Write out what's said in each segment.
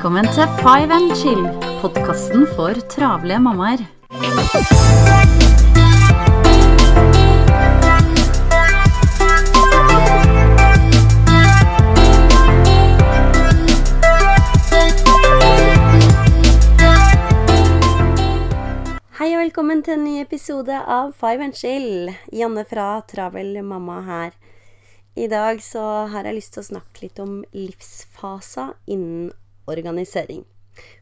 Velkommen til Five and Chill, podkasten for travle mammaer. Hei og velkommen til en ny episode av Five and Chill. Janne fra Travel mamma her. I dag så har jeg lyst til å snakke litt om livsfaser innen organisering.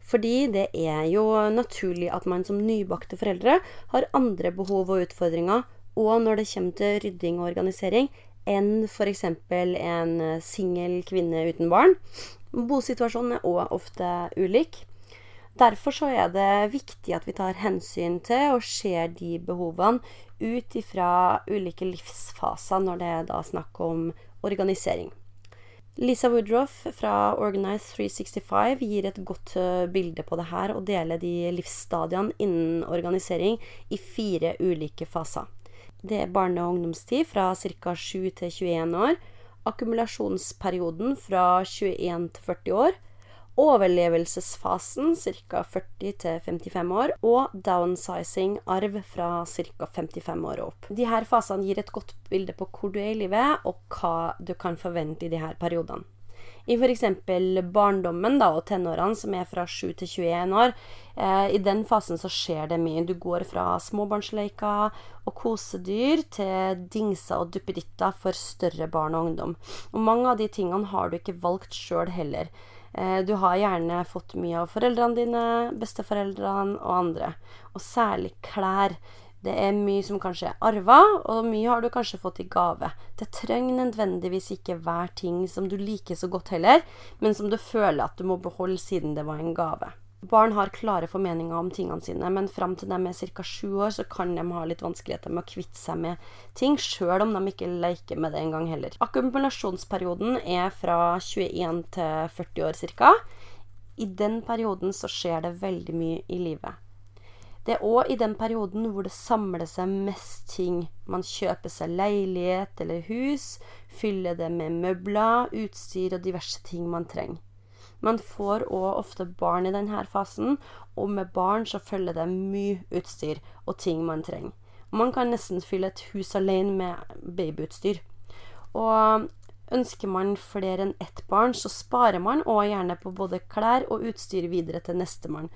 Fordi det er jo naturlig at man som nybakte foreldre har andre behov og utfordringer, og når det kommer til rydding og organisering, enn f.eks. en singel kvinne uten barn. Bosituasjonen er òg ofte ulik. Derfor så er det viktig at vi tar hensyn til og ser de behovene ut ifra ulike livsfaser når det er da snakk om organisering. Lisa Woodroff fra Organize 365 gir et godt eh, bilde på det her og deler de livsstadiene innen organisering i fire ulike faser. Det er barne- og ungdomstid fra ca. 7 til 21 år, akkumulasjonsperioden fra 21 til 40 år, overlevelsesfasen ca. 40-55 år, og downsizing, arv, fra ca. 55 år og opp. De her fasene gir et godt bilde på hvor du er i livet, og hva du kan forvente i de her periodene. I f.eks. barndommen da, og tenårene, som er fra 7 til 21 år, eh, i den fasen så skjer det mye. Du går fra småbarnsleker og kosedyr til dingser og duppeditter for større barn og ungdom. Og mange av de tingene har du ikke valgt sjøl heller. Eh, du har gjerne fått mye av foreldrene dine, besteforeldrene og andre. Og særlig klær. Det er mye som kanskje er arva, og mye har du kanskje fått i gave. Det trenger nødvendigvis ikke hver ting som du liker så godt heller, men som du føler at du må beholde siden det var en gave. Barn har klare formeninger om tingene sine, men fram til de er ca. sju år, så kan de ha litt vanskeligheter med å kvitte seg med ting, sjøl om de ikke leker med det engang heller. Akkumulasjonsperioden er fra 21 til 40 år ca. I den perioden så skjer det veldig mye i livet. Det er òg i den perioden hvor det samler seg mest ting. Man kjøper seg leilighet eller hus, fyller det med møbler, utstyr og diverse ting man trenger. Man får òg ofte barn i denne fasen, og med barn så følger det mye utstyr og ting man trenger. Man kan nesten fylle et hus alene med babyutstyr. Og ønsker man flere enn ett barn, så sparer man òg gjerne på både klær og utstyr videre til nestemann.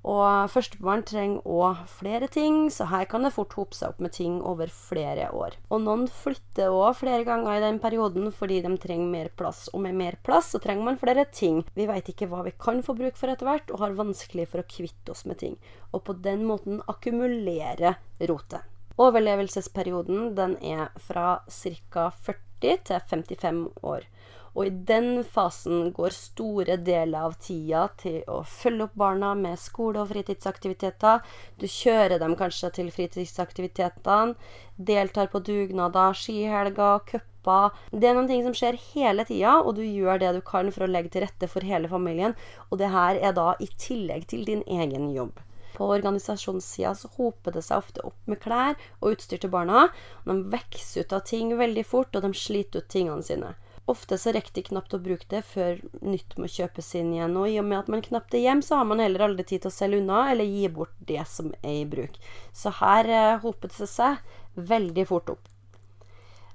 Og førstebarn trenger òg flere ting, så her kan det fort hope seg opp med ting over flere år. Og noen flytter òg flere ganger i den perioden fordi de trenger mer plass. Og med mer plass så trenger man flere ting. Vi veit ikke hva vi kan få bruk for etter hvert, og har vanskelig for å kvitte oss med ting. Og på den måten akkumulere rotet. Overlevelsesperioden den er fra ca. 40 til 55 år. Og i den fasen går store deler av tida til å følge opp barna med skole- og fritidsaktiviteter. Du kjører dem kanskje til fritidsaktivitetene, deltar på dugnader, skihelger, cuper. Det er noen ting som skjer hele tida, og du gjør det du kan for å legge til rette for hele familien. Og det her er da i tillegg til din egen jobb. På organisasjonssida så hoper det seg ofte opp med klær og utstyr til barna. De vokser ut av ting veldig fort, og de sliter ut tingene sine. Ofte så rekker de knapt å bruke det før nytt må kjøpes inn igjen. Og i og med at man knapt er hjem, så har man heller aldri tid til å selge unna eller gi bort det som er i bruk. Så her eh, hopet det seg veldig fort opp.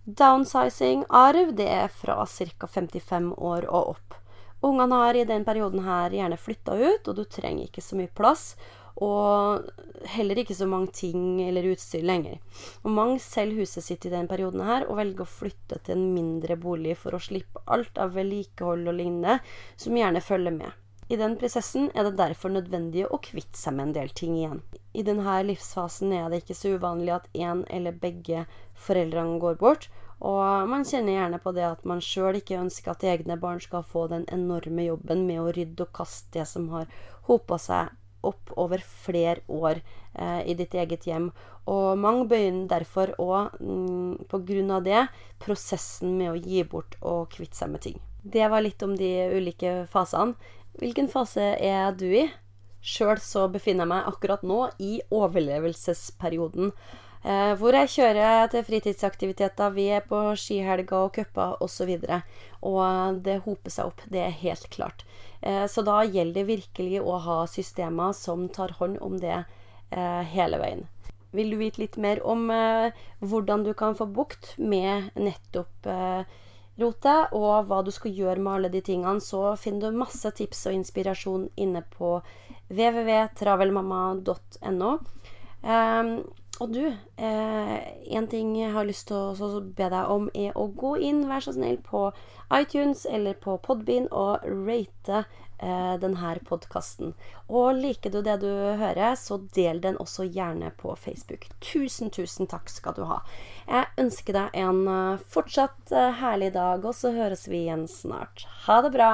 Downsizing, arv, det er fra ca. 55 år og opp. Ungene har i den perioden her gjerne flytta ut, og du trenger ikke så mye plass og heller ikke så mange ting eller utstyr lenger. Og mange selger huset sitt i den perioden her og velger å flytte til en mindre bolig for å slippe alt av vedlikehold og lignende som gjerne følger med. I den prosessen er det derfor nødvendig å kvitte seg med en del ting igjen. I denne livsfasen er det ikke så uvanlig at én eller begge foreldrene går bort, og man kjenner gjerne på det at man sjøl ikke ønsker at egne barn skal få den enorme jobben med å rydde og kaste det som har hopa seg opp over flere år eh, i ditt eget hjem. Og mange begynner derfor òg, mm, pga. det, prosessen med å gi bort og kvitte seg med ting. Det var litt om de ulike fasene. Hvilken fase er du i? Sjøl så befinner jeg meg akkurat nå i overlevelsesperioden. Eh, hvor jeg kjører til fritidsaktiviteter, vi er på skihelger og cuper osv. Og, så og det hoper seg opp, det er helt klart. Eh, så da gjelder det virkelig å ha systemer som tar hånd om det eh, hele veien. Vil du vite litt mer om eh, hvordan du kan få bukt med nettopp rote, og hva du skal gjøre med alle de tingene, så finner du masse tips og inspirasjon inne på www.travelmamma.no. Og du, eh, en ting jeg har lyst til å be deg om, er å gå inn, vær så snill, på iTunes eller på Podbean og rate eh, denne podkasten. Og liker du det du hører, så del den også gjerne på Facebook. Tusen, tusen takk skal du ha. Jeg ønsker deg en uh, fortsatt uh, herlig dag, og så høres vi igjen snart. Ha det bra!